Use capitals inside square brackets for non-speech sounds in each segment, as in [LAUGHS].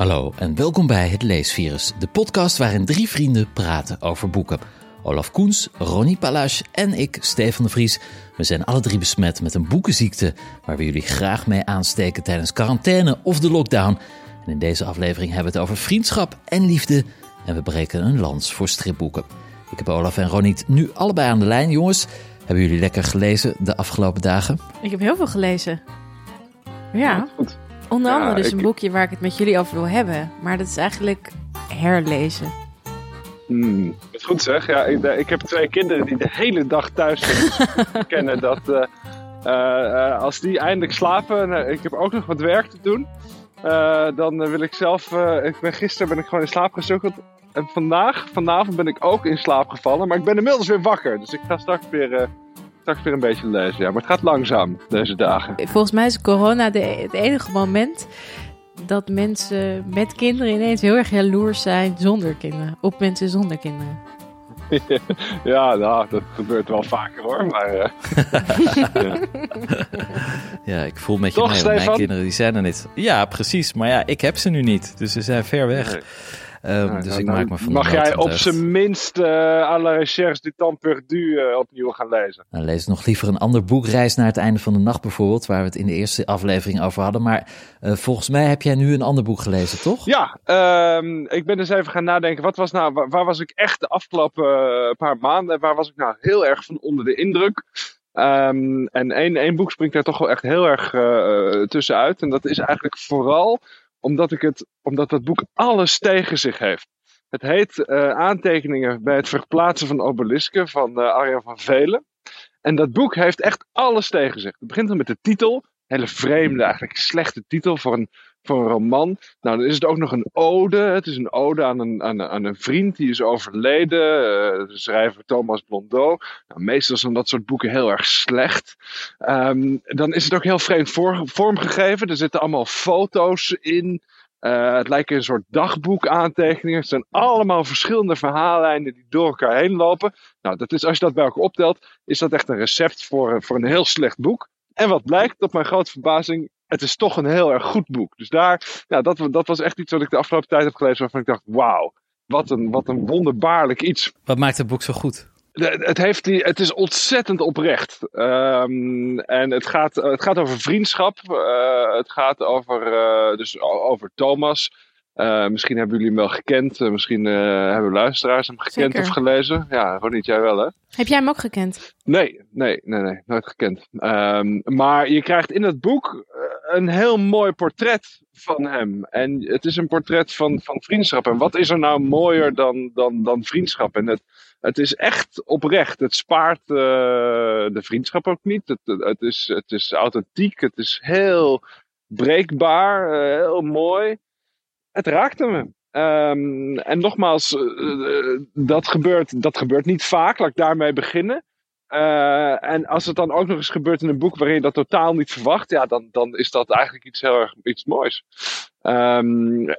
Hallo en welkom bij Het Leesvirus, de podcast waarin drie vrienden praten over boeken. Olaf Koens, Ronnie Palace en ik, Stefan de Vries. We zijn alle drie besmet met een boekenziekte waar we jullie graag mee aansteken tijdens quarantaine of de lockdown. En in deze aflevering hebben we het over vriendschap en liefde en we breken een lans voor stripboeken. Ik heb Olaf en Ronnie nu allebei aan de lijn. Jongens, hebben jullie lekker gelezen de afgelopen dagen? Ik heb heel veel gelezen. Ja. Goed. Onder andere dus ik- een boekje waar ik het met jullie over wil hebben. Maar dat is eigenlijk herlezen. Hmm, wat goed zeg. Ja, ik, ik heb twee kinderen die de hele dag thuis zitten. [LAUGHS] kennen dat eh, eh, eh, als die eindelijk slapen, en, eh, ik heb ook nog wat werk te doen. eh, dan eh, wil ik zelf, eh, ik ben, gisteren ben ik gewoon in slaap gesukkeld. En vandaag, vanavond ben ik ook in slaap gevallen. Maar ik ben inmiddels weer wakker. Dus ik ga straks weer, eh, straks weer een beetje lezen. Ja, maar het gaat langzaam deze dagen. Volgens mij is corona de, het enige moment dat mensen met kinderen ineens heel erg jaloers zijn zonder kinderen. Op mensen zonder kinderen. [LAUGHS] ja, nou, dat gebeurt wel vaker hoor. Maar eh, [LAUGHS] Ja, ik voel met je Toch, mee, mijn kinderen die zijn er niet. Ja, precies. Maar ja, ik heb ze nu niet. Dus ze zijn ver weg. Nee. Ehm, Nou, dus dan- ik dan maak me van Mag jij op zijn minst eh à la recherche du temps perdu eh, opnieuw gaan lezen? Dan lees nog liever een ander boek, Reis naar het einde van de nacht bijvoorbeeld, waar we het in de eerste aflevering over hadden. Maar eh, volgens mij heb jij nu een ander boek gelezen, toch? Ja, ehm, ik ben dus even gaan nadenken. Wat was nou, waar, was ik echt de afgelopen eh, paar maanden? Waar was ik nou heel erg van onder de indruk? Ehm, en één, één boek springt daar toch wel echt heel erg eh, tussenuit. En dat is eigenlijk vooral omdat, ik het, omdat dat boek alles tegen zich heeft. Het heet eh, Aantekeningen bij het verplaatsen van obelisken van eh Arjan van Velen. En dat boek heeft echt alles tegen zich. Het begint al met de titel. Hele vreemde, eigenlijk slechte titel voor een, voor een roman. Nou, dan is het ook nog een ode. Het is een ode aan een, aan, aan een vriend die is overleden. eh, schrijver Thomas Blondeau. Nou, meestal zijn dat soort boeken heel erg slecht. Ehm, dan is het ook heel vreemd vormgegeven. Er zitten allemaal foto's in. Eh, het lijkt een soort dagboekaantekeningen. Het zijn allemaal verschillende verhaallijnen die door elkaar heen lopen. Nou, dat is, als je dat bij elkaar optelt, is dat echt een recept voor, voor een heel slecht boek. En wat blijkt, tot mijn grote verbazing, het is toch een heel erg goed boek. Dus daar, ja, dat, dat was echt iets wat ik de afgelopen tijd heb gelezen waarvan ik dacht, wauw, wat een, wat een wonderbaarlijk iets. Wat maakt het boek zo goed? Het, heeft die, het is ontzettend oprecht. Ehm, en het gaat, het gaat over vriendschap. Eh, het gaat over, eh, dus over Thomas. Eh, misschien hebben jullie hem wel gekend. Misschien eh, hebben luisteraars hem gekend Zeker. of gelezen. Ja, Ronit, jij wel hè? Heb jij hem ook gekend? Nee, nee, nee, nee, nooit gekend. Ehm, maar je krijgt in het boek een heel mooi portret van hem. En het is een portret van, van vriendschap. En wat is er nou mooier dan, dan, dan vriendschap? En het, het is echt oprecht. Het spaart eh, de vriendschap ook niet. Het, het, is, het is authentiek. Het is heel breekbaar. eh, heel mooi. Het raakte me. Ehm, en nogmaals, eh, dat, gebeurt, dat gebeurt niet vaak. Laat ik daarmee beginnen. Eh, en als het dan ook nog eens gebeurt in een boek waarin je dat totaal niet verwacht, ja, dan, dan is dat eigenlijk iets heel erg iets moois. En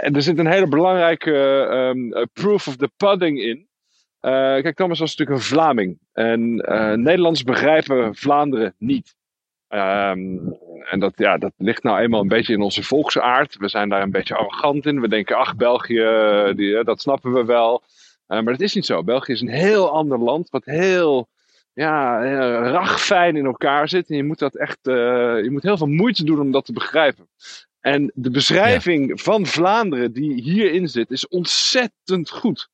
er zit een hele belangrijke ehm, eh, proof of the pudding in. Kijk, Thomas was natuurlijk een Vlaming. En Nederlands begrijpen Vlaanderen niet. Ehm, en dat, ja, dat ligt nou eenmaal een beetje in onze volksaard. We zijn daar een beetje arrogant in. We denken, ach, België, die, dat snappen we wel. Maar dat is niet zo. België is een heel ander land, wat heel ja, eh, ragfijn in elkaar zit. En je moet dat echt, eh, je moet heel veel moeite doen om dat te begrijpen. En de beschrijving van Vlaanderen die hierin zit, is ontzettend goed.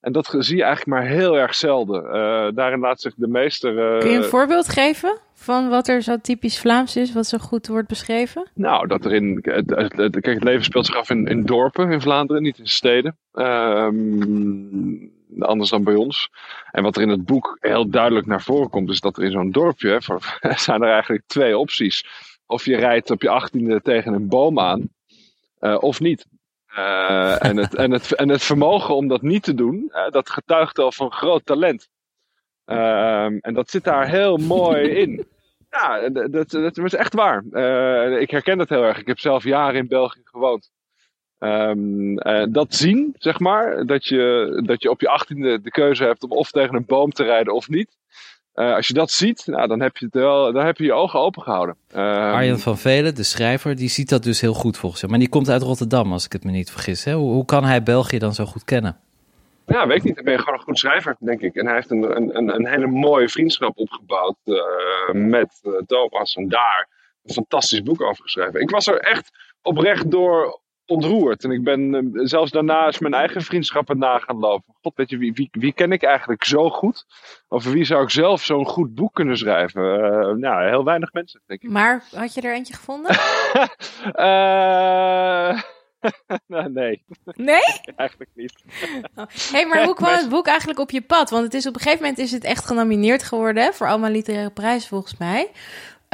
En dat zie je eigenlijk maar heel erg zelden. Eh, daarin laat zich de meester. eh, Kun je een voorbeeld geven van wat er zo typisch Vlaams is, wat zo goed wordt beschreven? Nou, dat er in. Het, het- het- kijk, het leven speelt zich af in, in dorpen in Vlaanderen, niet in steden. Ehm, anders dan bij ons. En wat er in het boek heel duidelijk naar voren komt, is dat er in zo'n dorpje hè, [LAUGHS] zijn er eigenlijk twee opties. Of je rijdt op je achttiende tegen een boom aan, eh, of niet. Eh, en, het, en, het, en het vermogen om dat niet te doen, dat getuigt al van groot talent. Ehm, en dat zit daar heel mooi in. Ja, dat, dat, dat is echt waar. Eh, ik herken dat heel erg. Ik heb zelf jaren in België gewoond. Ehm, eh, dat zien, zeg maar, dat je, dat je op je achttiende de keuze hebt om of tegen een boom te rijden of niet. als je dat ziet, nou, dan, heb je het wel, dan heb je je ogen open gehouden. Ehm, Arjen van Velen, de schrijver, die ziet dat dus heel goed volgens jou. Maar die komt uit Rotterdam, als ik het me niet vergis. Hè? Hoe, hoe kan hij België dan zo goed kennen? Ja, weet ik niet. Dan ben je gewoon een goed schrijver, denk ik. En hij heeft een, een, een hele mooie vriendschap opgebouwd met Thomas. En daar een fantastisch boek over geschreven. Ik was er echt oprecht door ontroerd. En ik ben uh, zelfs daarna eens mijn eigen vriendschappen na gaan lopen. God, weet je, wie, wie, wie ken ik eigenlijk zo goed? Over wie zou ik zelf zo'n goed boek kunnen schrijven? Uh, nou, heel weinig mensen, denk ik. Maar had je er eentje gevonden? uh, [LAUGHS] [LAUGHS] nee. Nee? [LAUGHS] eigenlijk niet. Hé, hey, maar hoe kwam het boek eigenlijk op je pad? Want het is op een gegeven moment is het echt genomineerd geworden voor allemaal literaire prijs volgens mij.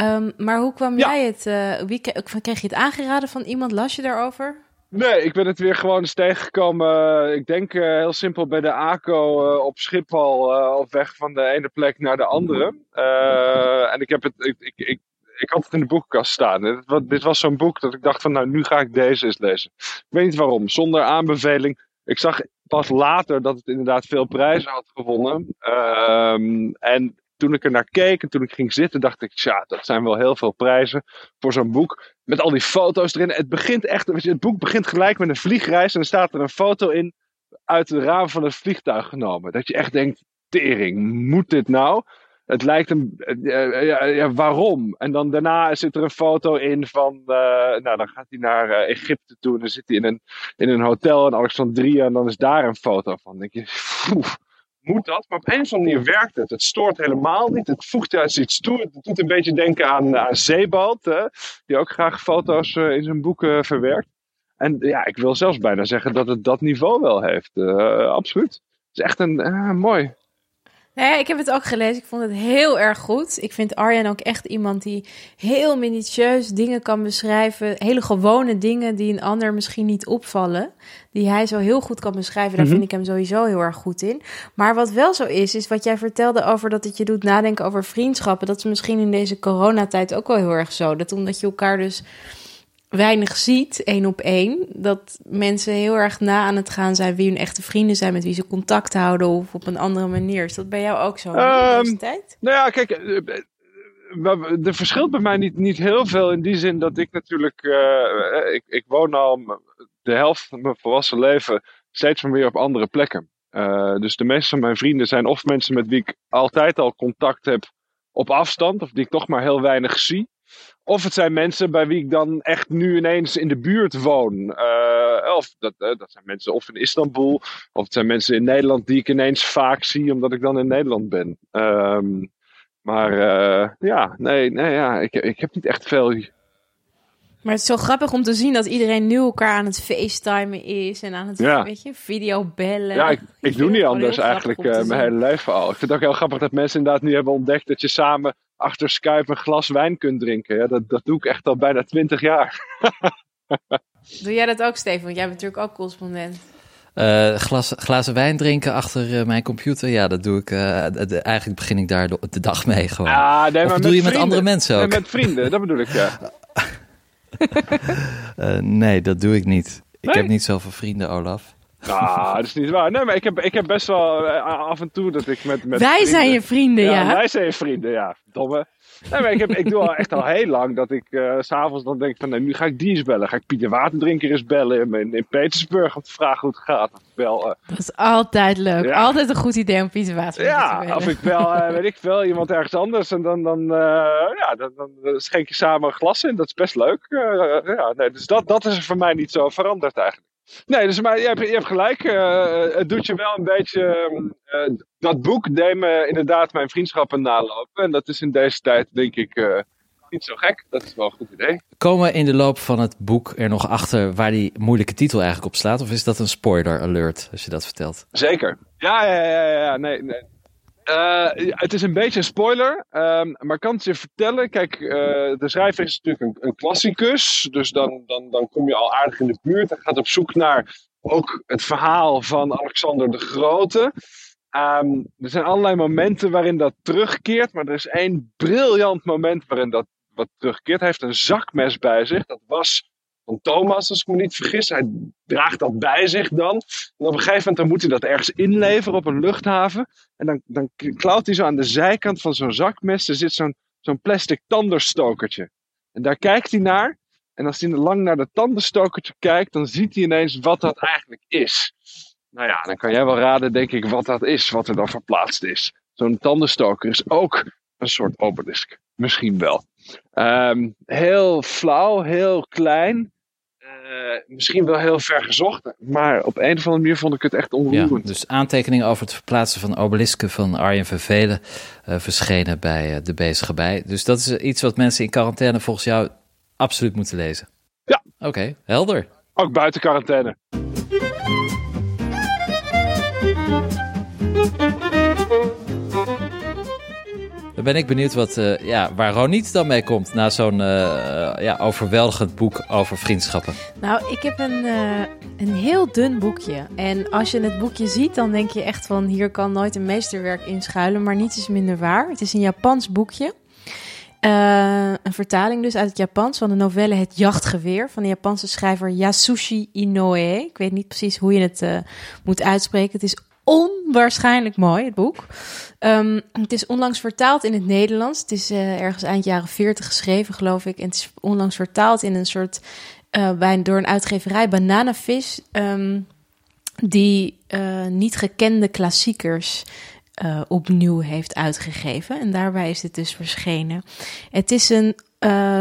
Um, maar hoe kwam Ja. jij het? eh, wie kreeg, je het aangeraden van iemand? Las je daarover? Nee, ik ben het weer gewoon eens tegengekomen. eh, Ik denk eh, heel simpel bij de ACO op Schiphol op weg van de ene plek naar de andere. En ik, heb het, ik, ik, ik, ik had het in de boekenkast staan. Dit was zo'n boek dat ik dacht van nou, nu ga ik deze eens lezen. Ik weet niet waarom, zonder aanbeveling. Ik zag pas later dat het inderdaad veel prijzen had gewonnen. Ehm, en toen ik er naar keek en toen ik ging zitten, dacht ik, ja, dat zijn wel heel veel prijzen voor zo'n boek. Met al die foto's erin. Het begint echt, het boek begint gelijk met een vliegreis en er staat er een foto in uit het raam van het vliegtuig genomen. Dat je echt denkt, tering, moet dit nou? Het lijkt een, eh, ja, ja, waarom? En dan daarna zit er een foto in van, eh, nou dan gaat hij naar eh, Egypte toe en dan zit hij in een, in een hotel in Alexandria en dan is daar een foto van. Dan denk je, poeh, moet dat? Maar op een of andere manier werkt het. Het stoort helemaal niet. Het voegt juist iets toe. Het doet een beetje denken aan, aan Zeebald, die ook graag foto's eh, in zijn boeken verwerkt. En ja, ik wil zelfs bijna zeggen dat het dat niveau wel heeft. Eh, absoluut. Het is echt een eh, mooi. Nee, ik heb het ook gelezen. Ik vond het heel erg goed. Ik vind Arjen ook echt iemand die heel minutieus dingen kan beschrijven. Hele gewone dingen die een ander misschien niet opvallen. Die hij zo heel goed kan beschrijven. Daar Mhm. vind ik hem sowieso heel erg goed in. Maar wat wel zo is, is wat jij vertelde over dat het je doet nadenken over vriendschappen. Dat is misschien in deze coronatijd ook wel heel erg zo. Dat omdat je elkaar dus weinig ziet, één op één, dat mensen heel erg na aan het gaan zijn wie hun echte vrienden zijn, met wie ze contact houden of op een andere manier. Is dat bij jou ook zo deze tijd? Nou ja, kijk, eh, er verschilt bij mij niet, niet heel veel in die zin dat ik natuurlijk, eh, eh, ik, ik woon al de helft van mijn volwassen leven steeds maar weer op andere plekken. Dus de meeste van mijn vrienden zijn of mensen met wie ik altijd al contact heb op afstand, of die ik toch maar heel weinig zie. Of het zijn mensen bij wie ik dan echt nu ineens in de buurt woon. Eh, of dat, eh, dat zijn mensen of in Istanbul, of het zijn mensen in Nederland die ik ineens vaak zie omdat ik dan in Nederland ben. Ehm, maar eh, ja, nee, nee ja, ik, ik heb niet echt veel. Maar het is zo grappig om te zien dat iedereen nu elkaar aan het facetimen is en aan het Ja. weet je, videobellen. Ja, ik, ik doe niet anders eigenlijk mijn hele leven al. Ik vind het ook heel grappig dat mensen inderdaad nu hebben ontdekt dat je samen achter Skype een glas wijn kunt drinken. Ja, dat, dat doe ik echt al bijna twintig jaar. [LAUGHS] Doe jij dat ook, Steven? Want jij bent natuurlijk ook correspondent. Eh, glas, glazen wijn drinken achter eh, mijn computer, ja, dat doe ik. eh, de- eigenlijk begin ik daar de, de dag mee gewoon. Ah, nee, of je met vrienden. andere mensen Nee, ook? met vrienden, dat bedoel ik. Ja. [LAUGHS] Eh, nee, dat doe ik niet. Ik heb niet zoveel vrienden, Olaf. Ah, dat is niet waar. Nee, maar ik heb, ik heb best wel eh, af en toe dat ik met. met Wij vrienden- zijn je vrienden, ja. Ja, wij zijn je vrienden, ja. Domme. Nee, maar ik, heb, ik doe al echt al heel lang dat ik eh, s s'avonds dan denk van, nee, nu ga ik die eens bellen. Ga ik Pieter Waterdrinker eens bellen in, in Petersburg om te vragen hoe het gaat. Of bel, eh, Dat is altijd leuk. Ja. Altijd een goed idee om Pieter Water te ja, bellen. of ik bel, eh, weet ik veel, iemand ergens anders. En dan, dan, eh, ja, dan, dan schenk je samen een glas in. Dat is best leuk. Eh, ja, nee, dus dat, dat is voor mij niet zo veranderd eigenlijk. Nee, dus maar je hebt, je hebt gelijk. eh, het doet je wel een beetje. eh, dat boek deed me inderdaad mijn vriendschappen nalopen. En dat is in deze tijd, denk ik, eh, niet zo gek. Dat is wel een goed idee. Komen we in de loop van het boek er nog achter waar die moeilijke titel eigenlijk op slaat? Of is dat een spoiler alert als je dat vertelt? Zeker. Ja, ja, ja, ja, ja, nee, nee. Eh, het is een beetje een spoiler, ehm, maar kan het je vertellen. Kijk, eh, de schrijver is natuurlijk een, een klassicus, dus dan, dan, dan kom je al aardig in de buurt. Hij gaat op zoek naar ook het verhaal van Alexander de Grote. Ehm, er zijn allerlei momenten waarin dat terugkeert, maar er is één briljant moment waarin dat wat terugkeert. Hij heeft een zakmes bij zich. Dat was van Thomas, als ik me niet vergis. Hij draagt dat bij zich dan. En op een gegeven moment dan moet hij dat ergens inleveren op een luchthaven. En dan, dan klauwt hij zo aan de zijkant van zo'n zakmes. Er zit zo'n plastic tandenstokertje. En daar kijkt hij naar. En als hij lang naar dat tandenstokertje kijkt, dan ziet hij ineens wat dat eigenlijk is. Nou ja, dan kan jij wel raden, denk ik, wat dat is, wat er dan verplaatst is. Zo'n tandenstoker is ook een soort obelisk. Misschien wel. Ehm, heel flauw, heel klein. Uh, misschien wel heel ver gezocht, maar op een of andere manier vond ik het echt onroerend. Ja, dus aantekeningen over het verplaatsen van obelisken van Arjen Vervelen uh, verschenen bij uh, de bezige bij. Dus dat is iets wat mensen in quarantaine volgens jou absoluut moeten lezen. Ja. Oké, helder. Ook buiten quarantaine. Dan ben ik benieuwd wat, uh, ja, waar Roniet dan mee komt na zo'n uh, ja, overweldigend boek over vriendschappen. Nou, ik heb een, een heel dun boekje. En als je het boekje ziet, dan denk je echt van hier kan nooit een meesterwerk in schuilen. Maar niets is minder waar. Het is een Japans boekje. een vertaling dus uit het Japans van de novelle Het Jachtgeweer van de Japanse schrijver Yasushi Inoue. Ik weet niet precies hoe je het moet uitspreken. Het is onwaarschijnlijk mooi, het boek. Um, het is onlangs vertaald in het Nederlands. Het is uh, ergens eind jaren 40 geschreven, geloof ik. En het is onlangs vertaald in een soort. Uh, bij, door een uitgeverij, Bananavis. Um, die uh, niet gekende klassiekers opnieuw heeft uitgegeven. En daarbij is het dus verschenen. Het is een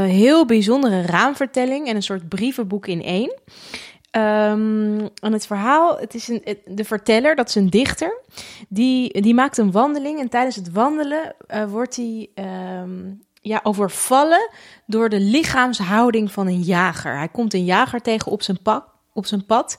heel bijzondere raamvertelling en een soort brievenboek in één. Um, en het verhaal, het is een, de verteller, dat is een dichter, die, die maakt een wandeling. En tijdens het wandelen uh, wordt hij um, ja, overvallen door de lichaamshouding van een jager. Hij komt een jager tegen op zijn, pak, op zijn pad.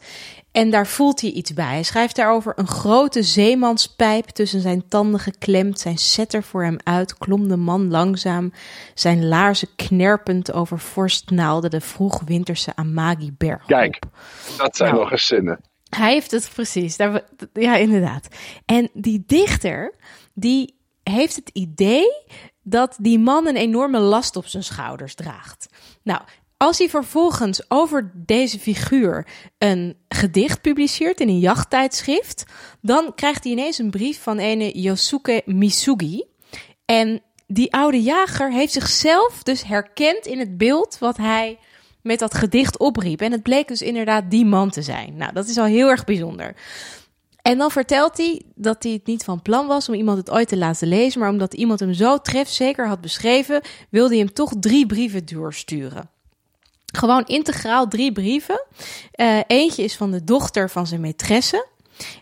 En daar voelt hij iets bij. Hij schrijft daarover een grote zeemanspijp tussen zijn tanden geklemd. Zijn setter voor hem uit, klom de man langzaam. Zijn laarzen knerpend over vorstnaalden de vroegwinterse Amagi-berg Kijk, dat zijn nou, nog eens zinnen. Hij heeft het precies. Daar, ja, inderdaad. En die dichter, die heeft het idee dat die man een enorme last op zijn schouders draagt. Nou, als hij vervolgens over deze figuur een gedicht publiceert in een jachttijdschrift, dan krijgt hij ineens een brief van ene Yosuke Misugi. En die oude jager heeft zichzelf dus herkend in het beeld wat hij met dat gedicht opriep. En het bleek dus inderdaad die man te zijn. Nou, dat is al heel erg bijzonder. En dan vertelt hij dat hij het niet van plan was om iemand het ooit te laten lezen, maar omdat iemand hem zo trefzeker had beschreven, wilde hij hem toch drie brieven doorsturen. Gewoon integraal drie brieven. Uh, eentje is van de dochter van zijn maîtresse.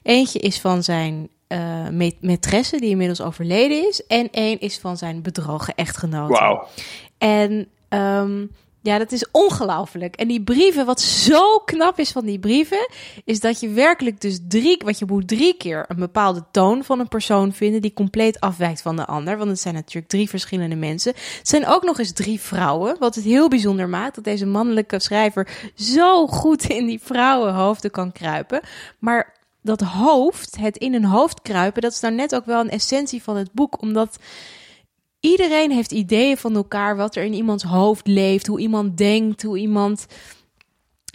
Eentje is van zijn uh, maîtresse, die inmiddels overleden is. En één is van zijn bedrogen echtgenoot. Wauw. En um, ja, dat is ongelooflijk. En die brieven, wat zo knap is van die brieven, is dat je werkelijk dus drie, wat je moet drie keer een bepaalde toon van een persoon vinden die compleet afwijkt van de ander. Want het zijn natuurlijk drie verschillende mensen. Het zijn ook nog eens drie vrouwen, wat het heel bijzonder maakt dat deze mannelijke schrijver zo goed in die vrouwenhoofden kan kruipen. Maar dat hoofd, het in een hoofd kruipen, dat is nou net ook wel een essentie van het boek, omdat Iedereen heeft ideeën van elkaar, wat er in iemands hoofd leeft, hoe iemand denkt, hoe iemand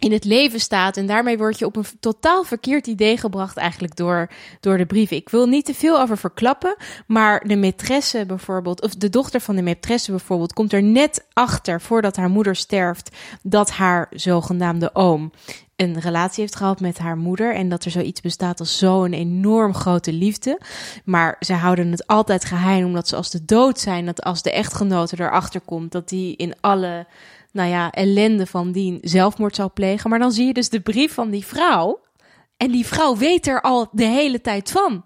in het leven staat. En daarmee word je op een totaal verkeerd idee gebracht eigenlijk door, door de brieven. Ik wil niet te veel over verklappen, maar de maîtresse bijvoorbeeld, of de dochter van de maîtresse bijvoorbeeld, komt er net achter voordat haar moeder sterft dat haar zogenaamde oom een relatie heeft gehad met haar moeder en dat er zoiets bestaat als zo'n enorm grote liefde. Maar ze houden het altijd geheim omdat ze als de dood zijn, dat als de echtgenote erachter komt, dat die in alle nou ja, ellende van die zelfmoord zou plegen. Maar dan zie je dus de brief van die vrouw. En die vrouw weet er al de hele tijd van.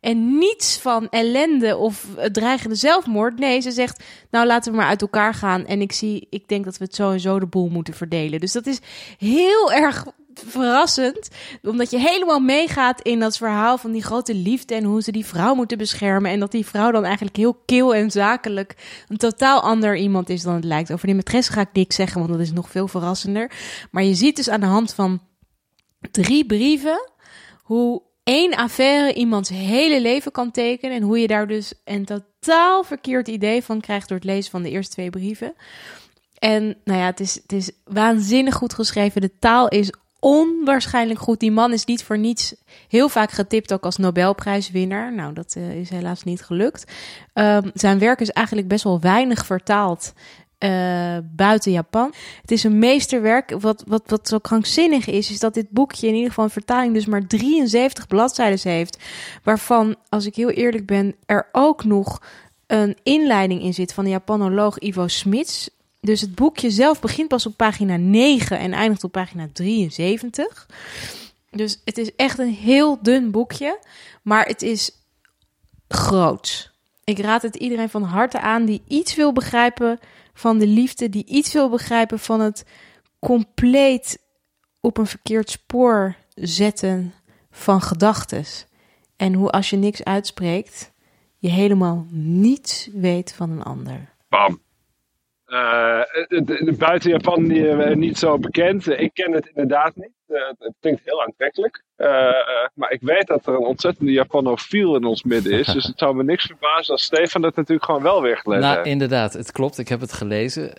En niets van ellende of dreigende zelfmoord. Nee, ze zegt, nou laten we maar uit elkaar gaan. En ik zie, ik denk dat we het zo en zo de boel moeten verdelen. Dus dat is heel erg verrassend. Omdat je helemaal meegaat in dat verhaal van die grote liefde en hoe ze die vrouw moeten beschermen. En dat die vrouw dan eigenlijk heel kil en zakelijk een totaal ander iemand is dan het lijkt. Over die maîtresse ga ik niks zeggen, want dat is nog veel verrassender. Maar je ziet dus aan de hand van drie brieven hoe één affaire iemands hele leven kan tekenen. En hoe je daar dus een totaal verkeerd idee van krijgt door het lezen van de eerste twee brieven. En nou ja, het is, het is waanzinnig goed geschreven. De taal is onwaarschijnlijk goed. Die man is niet voor niets heel vaak getipt ook als Nobelprijswinnaar. Nou, dat uh, is helaas niet gelukt. Um, zijn werk is eigenlijk best wel weinig vertaald. Uh, buiten Japan. Het is een meesterwerk. Wat, wat, wat zo krankzinnig is, is dat dit boekje in ieder geval een vertaling dus maar 73 bladzijden heeft. Waarvan, als ik heel eerlijk ben, er ook nog een inleiding in zit van de Japanoloog Ivo Smits. Dus het boekje zelf begint pas op pagina 9 en eindigt op pagina 73. Dus het is echt een heel dun boekje, maar het is groot. Ik raad het iedereen van harte aan die iets wil begrijpen van de liefde, die iets wil begrijpen van het compleet op een verkeerd spoor zetten van gedachten. En hoe als je niks uitspreekt, je helemaal niets weet van een ander. Bam. Uh, buiten Japan uh, niet zo bekend. Ik ken het inderdaad niet. Uh, het klinkt heel aantrekkelijk. maar ik weet dat er een ontzettende Japanofiel in ons midden is. dus [LAUGHS] het zou me niks verbazen als Stefan het natuurlijk gewoon wel weer gelezen Nou, inderdaad. Het klopt. Ik heb het gelezen.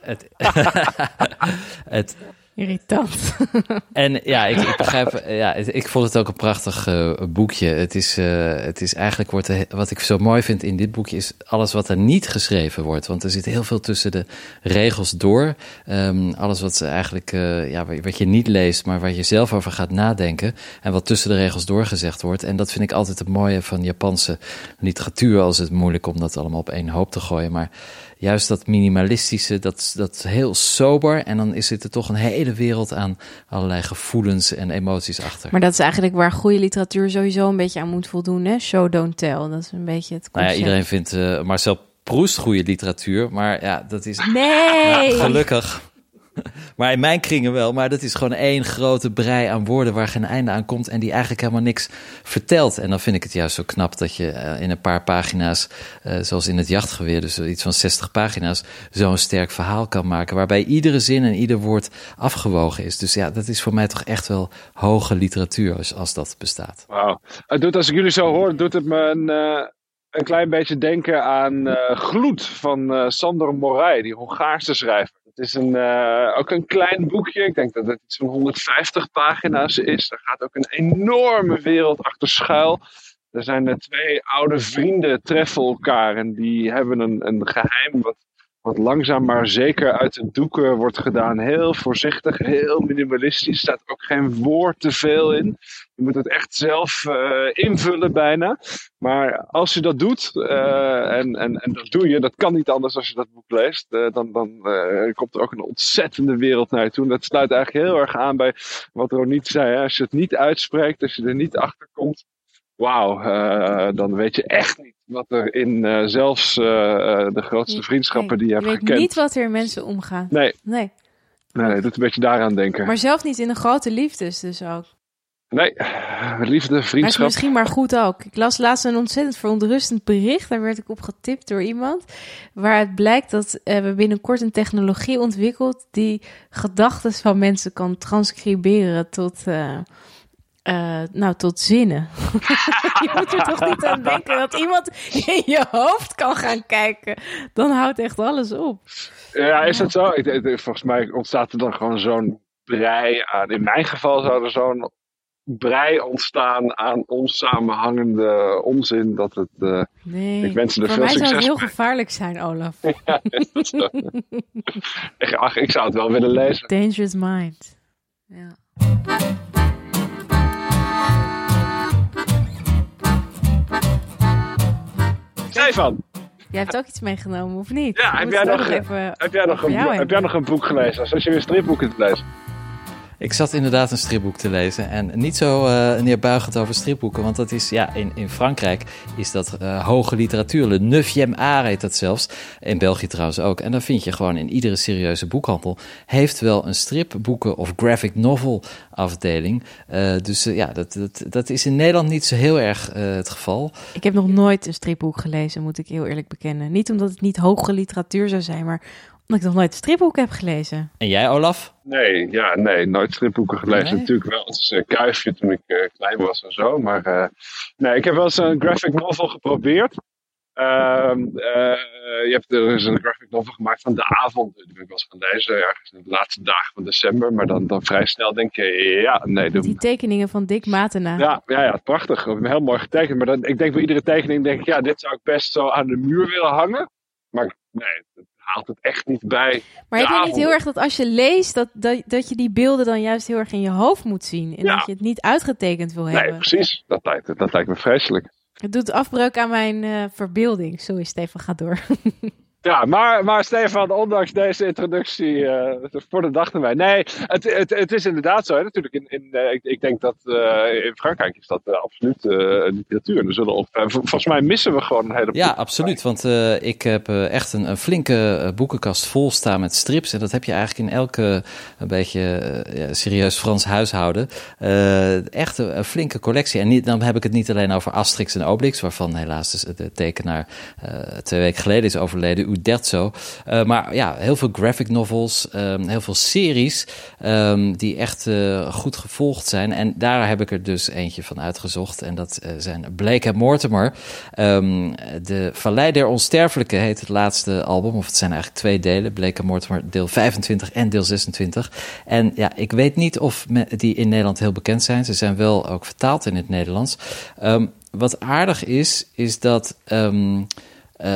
het, [LAUGHS] het Irritant. [LAUGHS] en ja, ik, ik begrijp, ja, ik vond het ook een prachtig uh, boekje. Het is, uh, het is eigenlijk, wordt wat ik zo mooi vind in dit boekje, is alles wat er niet geschreven wordt. Want er zit heel veel tussen de regels door. Um, alles wat eigenlijk, uh, ja, wat je niet leest, maar waar je zelf over gaat nadenken. En wat tussen de regels doorgezegd wordt. En dat vind ik altijd het mooie van Japanse literatuur. Als het moeilijk om dat allemaal op één hoop te gooien. Maar juist dat minimalistische, dat, dat heel sober. En dan is er toch een hele wereld aan allerlei gevoelens en emoties achter. Maar dat is eigenlijk waar goede literatuur sowieso een beetje aan moet voldoen. Hè? Show, don't tell. Dat is een beetje het concept. Nou ja, iedereen vindt uh, Marcel Proust goede literatuur. Maar ja, dat is... Nee! gelukkig. Maar in mijn kringen wel. Maar dat is gewoon één grote brei aan woorden waar geen einde aan komt. En die eigenlijk helemaal niks vertelt. En dan vind ik het juist zo knap dat je uh, in een paar pagina's, uh, zoals in het jachtgeweer, dus iets van 60 pagina's, zo'n sterk verhaal kan maken. Waarbij iedere zin en ieder woord afgewogen is. Dus ja, dat is voor mij toch echt wel hoge literatuur als, dat bestaat. Wauw. Het doet, als ik jullie zo hoor, doet het me een. Een klein beetje denken aan Gloed van uh, Sander Moray, die Hongaarse schrijver. Het is een, uh, ook een klein boekje. Ik denk dat het van 150 pagina's is. Er gaat ook een enorme wereld achter schuil. Er zijn er twee oude vrienden treffen elkaar en die hebben een, een geheim wat wat langzaam maar zeker uit de doeken wordt gedaan. Heel voorzichtig, heel minimalistisch. Staat ook geen woord te veel in. Je moet het echt zelf uh, invullen bijna. Maar als je dat doet, uh, en, en, en dat doe je, dat kan niet anders als je dat boek leest, uh, dan, dan komt er ook een ontzettende wereld naar je toe. En dat sluit eigenlijk heel erg aan bij wat Ronit zei. Hè? Als je het niet uitspreekt, als je er niet achter komt, wauw, dan weet je echt niet wat er in uh, zelfs uh, de grootste vriendschappen die je hebt gekend. Ik weet niet wat er in mensen omgaat. Nee. Nee. Nee, nee, doet een beetje daaraan denken. Maar zelf niet in de grote liefdes dus ook. Nee, liefde, vriendschap. Maar is misschien maar goed ook. Ik las laatst een ontzettend verontrustend bericht. Daar werd ik op getipt door iemand. Waaruit blijkt dat uh, we binnenkort een technologie ontwikkeld... die gedachten van mensen kan transcriberen tot... Uh, uh, nou, tot zinnen. [LAUGHS] je moet er toch niet aan denken dat iemand in je hoofd kan gaan kijken. Dan houdt echt alles op. Ja, is dat zo? Ik, volgens mij ontstaat er dan gewoon zo'n brei aan. In mijn geval zou er zo'n brei ontstaan aan onsamenhangende onzin dat het. Uh, nee, ik wens er voor veel mij succes zou het heel gevaarlijk zijn, Olaf. [LAUGHS] ja, [LAUGHS] ach, ik zou het wel willen lezen. Dangerous mind. Ja. Stefan! Jij hebt ook iets meegenomen, of niet? Ja, heb jij, nog, even heb, jij nog een, heb jij nog een boek gelezen? Zoals je weer stripboeken te lezen. Ik zat inderdaad een stripboek te lezen. En niet zo uh, neerbuigend over stripboeken. Want dat is, ja, in, in Frankrijk is dat uh, hoge literatuur. Le neuvième art heet dat zelfs. In België trouwens ook. En dan vind je gewoon in iedere serieuze boekhandel... heeft wel een stripboeken of graphic novel afdeling. Uh, dus ja, dat, dat, dat is in Nederland niet zo heel erg het geval. Ik heb nog nooit een stripboek gelezen, moet ik heel eerlijk bekennen. Niet omdat het niet hoge literatuur zou zijn, maar omdat ik nog nooit stripboeken heb gelezen. En jij, Olaf? Nee, ja, nee, nooit stripboeken gelezen. Nee. Natuurlijk wel als uh, kuifje toen ik uh, klein was en zo. Maar uh, nee, ik heb wel eens een graphic novel geprobeerd. Ehm, eh, je hebt, er is een graphic novel gemaakt van de avond. Die ben ik wel eens gaan lezen, ergens in de laatste dagen van december. Maar dan, dan vrij snel denk je, ja, nee. De, Die tekeningen van Dick Matena. ja, ja, ja, prachtig. Heel mooi getekend. Maar dan, ik denk bij iedere tekening, denk ik, ja, dit zou ik best zo aan de muur willen hangen. Maar nee, haalt het echt niet bij. Maar heb je niet heel erg dat als je leest, dat, dat, dat je die beelden dan juist heel erg in je hoofd moet zien? En Ja. dat je het niet uitgetekend wil Nee, hebben? precies. Dat lijkt, dat lijkt me vreselijk. Het doet afbreuk aan mijn eh, verbeelding. Sorry, Stefan, ga door. [LAUGHS] Ja, maar, maar Stefan, ondanks deze introductie eh, voor de dag erbij. Nee, het, het, het is inderdaad zo. Hè. Natuurlijk, in, in, eh, ik, ik denk dat eh, in Frankrijk is dat absoluut eh literatuur. Er zullen op, vol- volgens mij missen we gewoon een hele Ja, absoluut. Want ik heb echt een, een flinke boekenkast vol staan met strips. En dat heb je eigenlijk in elke een beetje ja, serieus Frans huishouden. Echt een, een flinke collectie. En niet, dan heb ik het niet alleen over Asterix en Obelix, waarvan helaas de, tekenaar twee weken geleden is overleden, Uderzo. Eh maar ja, heel veel graphic novels, ehm, heel veel series ehm, die echt eh, goed gevolgd zijn. En daar heb ik er dus eentje van uitgezocht. En dat eh, zijn Blake en Mortimer. Ehm, de Vallei der Onsterfelijke heet het laatste album. Of het zijn eigenlijk twee delen. Blake en Mortimer deel 25 en deel 26. En ja, ik weet niet of die in Nederland heel bekend zijn. Ze zijn wel ook vertaald in het Nederlands. Wat aardig is, is dat... eh,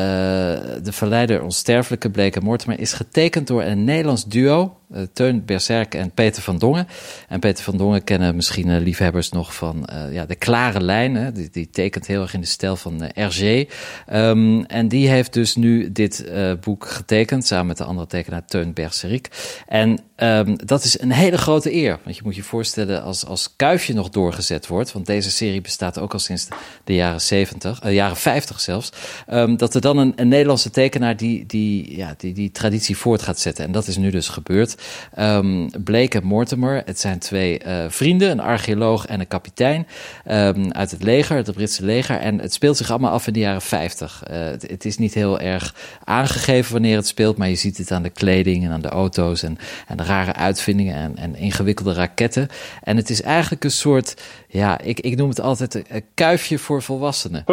de Verleider Onsterfelijke Blake Mortimer is getekend door een Nederlands duo. Eh, Teun Berserk en Peter van Dongen. En Peter van Dongen kennen misschien eh, liefhebbers nog van eh, ja, de klare lijn. Die, die tekent heel erg in de stijl van Hergé. Ehm, en die heeft dus nu dit boek getekend samen met de andere tekenaar Teun Berserk. En ehm, dat is een hele grote eer. Want je moet je voorstellen als, als Kuifje nog doorgezet wordt. Want deze serie bestaat ook al sinds de, jaren 70, eh, jaren 50 zelfs. ehm, dat er dan een, een Nederlandse tekenaar die die, ja, die die traditie voort gaat zetten. En dat is nu dus gebeurd. Ehm Blake en Mortimer, het zijn twee eh, vrienden, een archeoloog en een kapitein ehm, uit het leger, het Britse leger. En het speelt zich allemaal af in de jaren 50. Eh, het, het is niet heel erg aangegeven wanneer het speelt, maar je ziet het aan de kleding en aan de auto's en, en de rare uitvindingen en, en ingewikkelde raketten. En het is eigenlijk een soort, ja, ik, ik noem het altijd een, een kuifje voor volwassenen.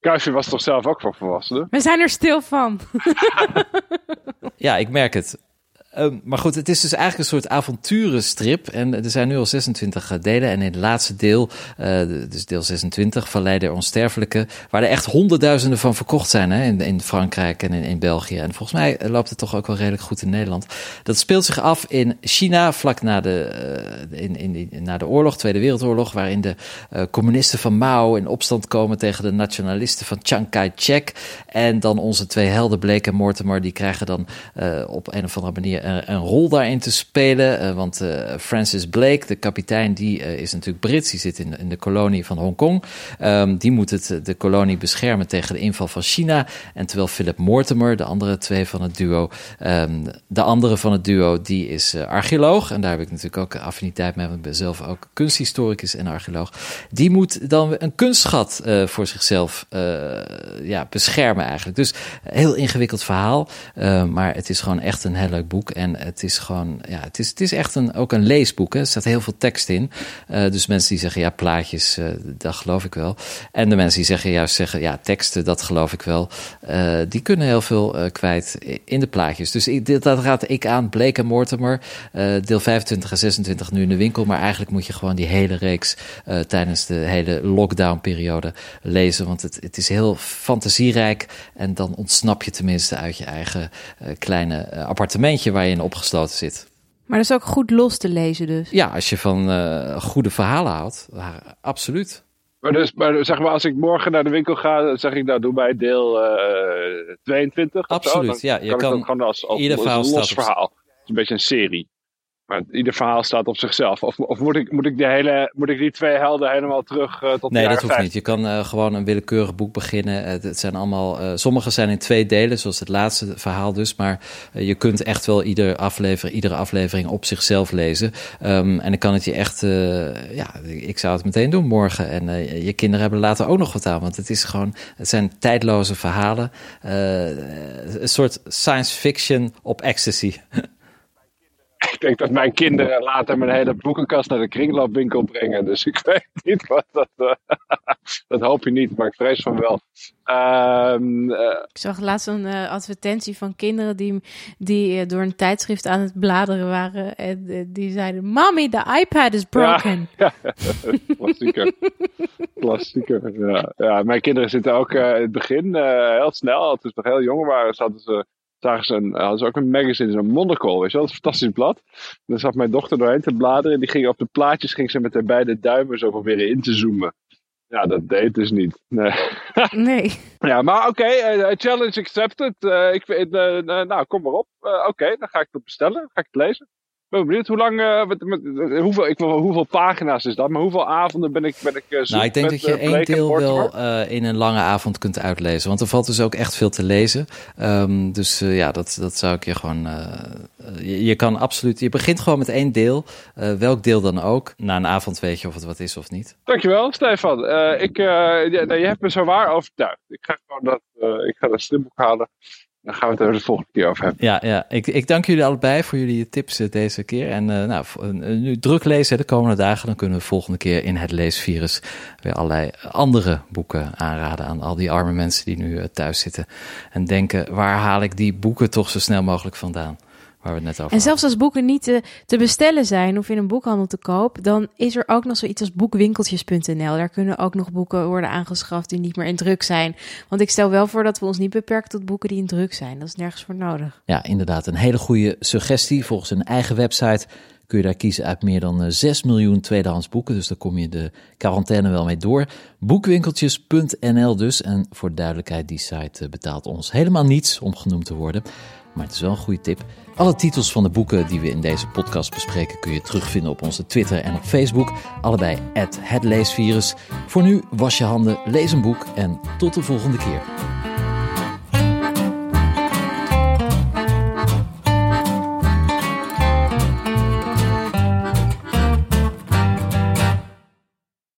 Kuifje was toch zelf ook voor volwassenen? We zijn er stil van. [LAUGHS] Ja, ik merk het. Ehm, maar goed, het is dus eigenlijk een soort avonturenstrip. En er zijn nu al 26 delen. En in het laatste deel, eh, dus deel 26, Vallei der Onsterfelijke, waar er echt honderdduizenden van verkocht zijn hè, in, in Frankrijk en in, België. En volgens mij loopt het toch ook wel redelijk goed in Nederland. Dat speelt zich af in China, vlak na de, eh, in, in, na de oorlog, Tweede Wereldoorlog, waarin de eh, communisten van Mao in opstand komen tegen de nationalisten van Chiang Kai-shek. En dan onze twee helden, Blake en Mortimer, die krijgen dan eh, op een of andere manier een, een rol daarin te spelen. Eh, want eh, Francis Blake, de kapitein, die eh, is natuurlijk Brits. Die zit in, in de kolonie van Hongkong. Ehm die moet het, de kolonie beschermen tegen de inval van China. En terwijl Philip Mortimer, de andere twee van het duo, ehm, de andere van het duo, die is eh, archeoloog. En daar heb ik natuurlijk ook affiniteit mee, want ik ben zelf ook kunsthistoricus en archeoloog. Die moet dan een kunstschat eh, voor zichzelf eh, ja, beschermen eigenlijk. Dus heel ingewikkeld verhaal, eh, maar het is gewoon echt een heel leuk boek. En het is gewoon, ja, het is, het is echt een, ook een leesboek. Hè. Er staat heel veel tekst in. Eh, dus mensen die zeggen, ja, plaatjes, eh, dat geloof ik wel. En de mensen die zeggen, juist zeggen, ja, teksten, dat geloof ik wel. Eh, die kunnen heel veel kwijt in de plaatjes. Dus ik, dat raad ik aan. Blake en Mortimer, deel 25 en 26 nu in de winkel. Maar eigenlijk moet je gewoon die hele reeks tijdens de hele lockdown-periode lezen. Want het, het is heel fantasierijk. En dan ontsnap je tenminste uit je eigen kleine appartementje je in opgesloten zit. Maar dat is ook goed los te lezen dus. Ja, als je van eh, goede verhalen houdt, absoluut. Maar, dus, maar zeg maar, als ik morgen naar de winkel ga, zeg ik nou, doe mij deel eh 22. of zo. Absoluut, Dan ja, je kan, kan- dat gewoon als, als, ieder als verhaal een los verhaal. Het is een beetje een serie. Maar ieder verhaal staat op zichzelf. Of, of moet, ik, moet, ik de hele, moet ik die twee helden helemaal terug eh, tot Nee, dat hoeft 50? niet. Je kan eh, gewoon een willekeurig boek beginnen. Eh, het zijn allemaal, sommige zijn in twee delen, zoals het laatste verhaal dus. Maar je kunt echt wel ieder aflevering, iedere aflevering op zichzelf lezen. Ehm, en dan kan het je echt, ja, ik zou het meteen doen morgen. En je kinderen hebben er later ook nog wat aan. Want het is gewoon, het zijn tijdloze verhalen. Een soort science fiction op ecstasy. [LAUGHS] denk dat mijn kinderen later mijn hele boekenkast naar de kringloopwinkel brengen. Dus ik [LAUGHS] weet niet wat dat. Uh, [LAUGHS] dat hoop je niet, maar ik vrees van wel. Ehm, uh, ik zag laatst een uh, advertentie van kinderen die, die door een tijdschrift aan het bladeren waren. En die zeiden: Mommy, the iPad is broken. Ja, [LAUGHS] ja. klassieker. klassieker. Ja. ja, mijn kinderen zitten ook in het begin heel snel, als ze nog heel jong waren, zaten ze zagen ze, een, hadden ze ook een magazine, zo'n Monocle, weet je wel, een fantastisch blad. En dan zat mijn dochter doorheen te bladeren en die ging op de plaatjes ging ze met haar beide duimen zo proberen in te zoomen. Ja, dat deed dus niet. Nee. [LAUGHS] nee. Ja, maar oké, okay, uh, challenge accepted. Uh, ik, uh, nou, kom maar op. oké, dan ga ik het bestellen. Ga ik het lezen ben benieuwd hoe lang, uh, met, met, hoeveel, ik, hoeveel pagina's is dat? Maar hoeveel avonden ben ik, ben ik uh, Nou, ik denk dat je één deel wel in een lange avond kunt uitlezen. Want er valt dus ook echt veel te lezen. Um, dus ja, dat, dat zou ik je gewoon... Je, je, kan absoluut... Je begint gewoon met één deel. welk deel dan ook. Na een avond weet je of het wat is of niet. Dankjewel, Stefan. ik, je, je hebt me zo waar overtuigd. Ik ga gewoon dat, ik ga dat stripboek halen. Dan gaan we het er de volgende keer over hebben. Ja, ja. Ik, ik dank jullie allebei voor jullie tips eh, deze keer. En uh, nou, nu druk lezen de komende dagen. Dan kunnen we de volgende keer in het leesvirus weer allerlei andere boeken aanraden aan al die arme mensen die nu uh, thuis zitten. En denken, waar haal ik die boeken toch zo snel mogelijk vandaan? Waar we het net over en zelfs als boeken niet te, te, bestellen zijn of in een boekhandel te koop, dan is er ook nog zoiets als boekwinkeltjes.nl. Daar kunnen ook nog boeken worden aangeschaft die niet meer in druk zijn. Want ik stel wel voor dat we ons niet beperken tot boeken die in druk zijn. Dat is nergens voor nodig. Ja, inderdaad. Een hele goede suggestie. Volgens een eigen website kun je daar kiezen uit meer dan 6 eh, miljoen tweedehands boeken. Dus daar kom je de quarantaine wel mee door. Boekwinkeltjes.nl dus. En voor duidelijkheid, die site eh, betaalt ons helemaal niets om genoemd te worden. Maar het is wel een goede tip. Alle titels van de boeken die we in deze podcast bespreken kun je terugvinden op onze Twitter en op Facebook. Allebei het leesvirus. Voor nu was je handen, lees een boek en tot de volgende keer.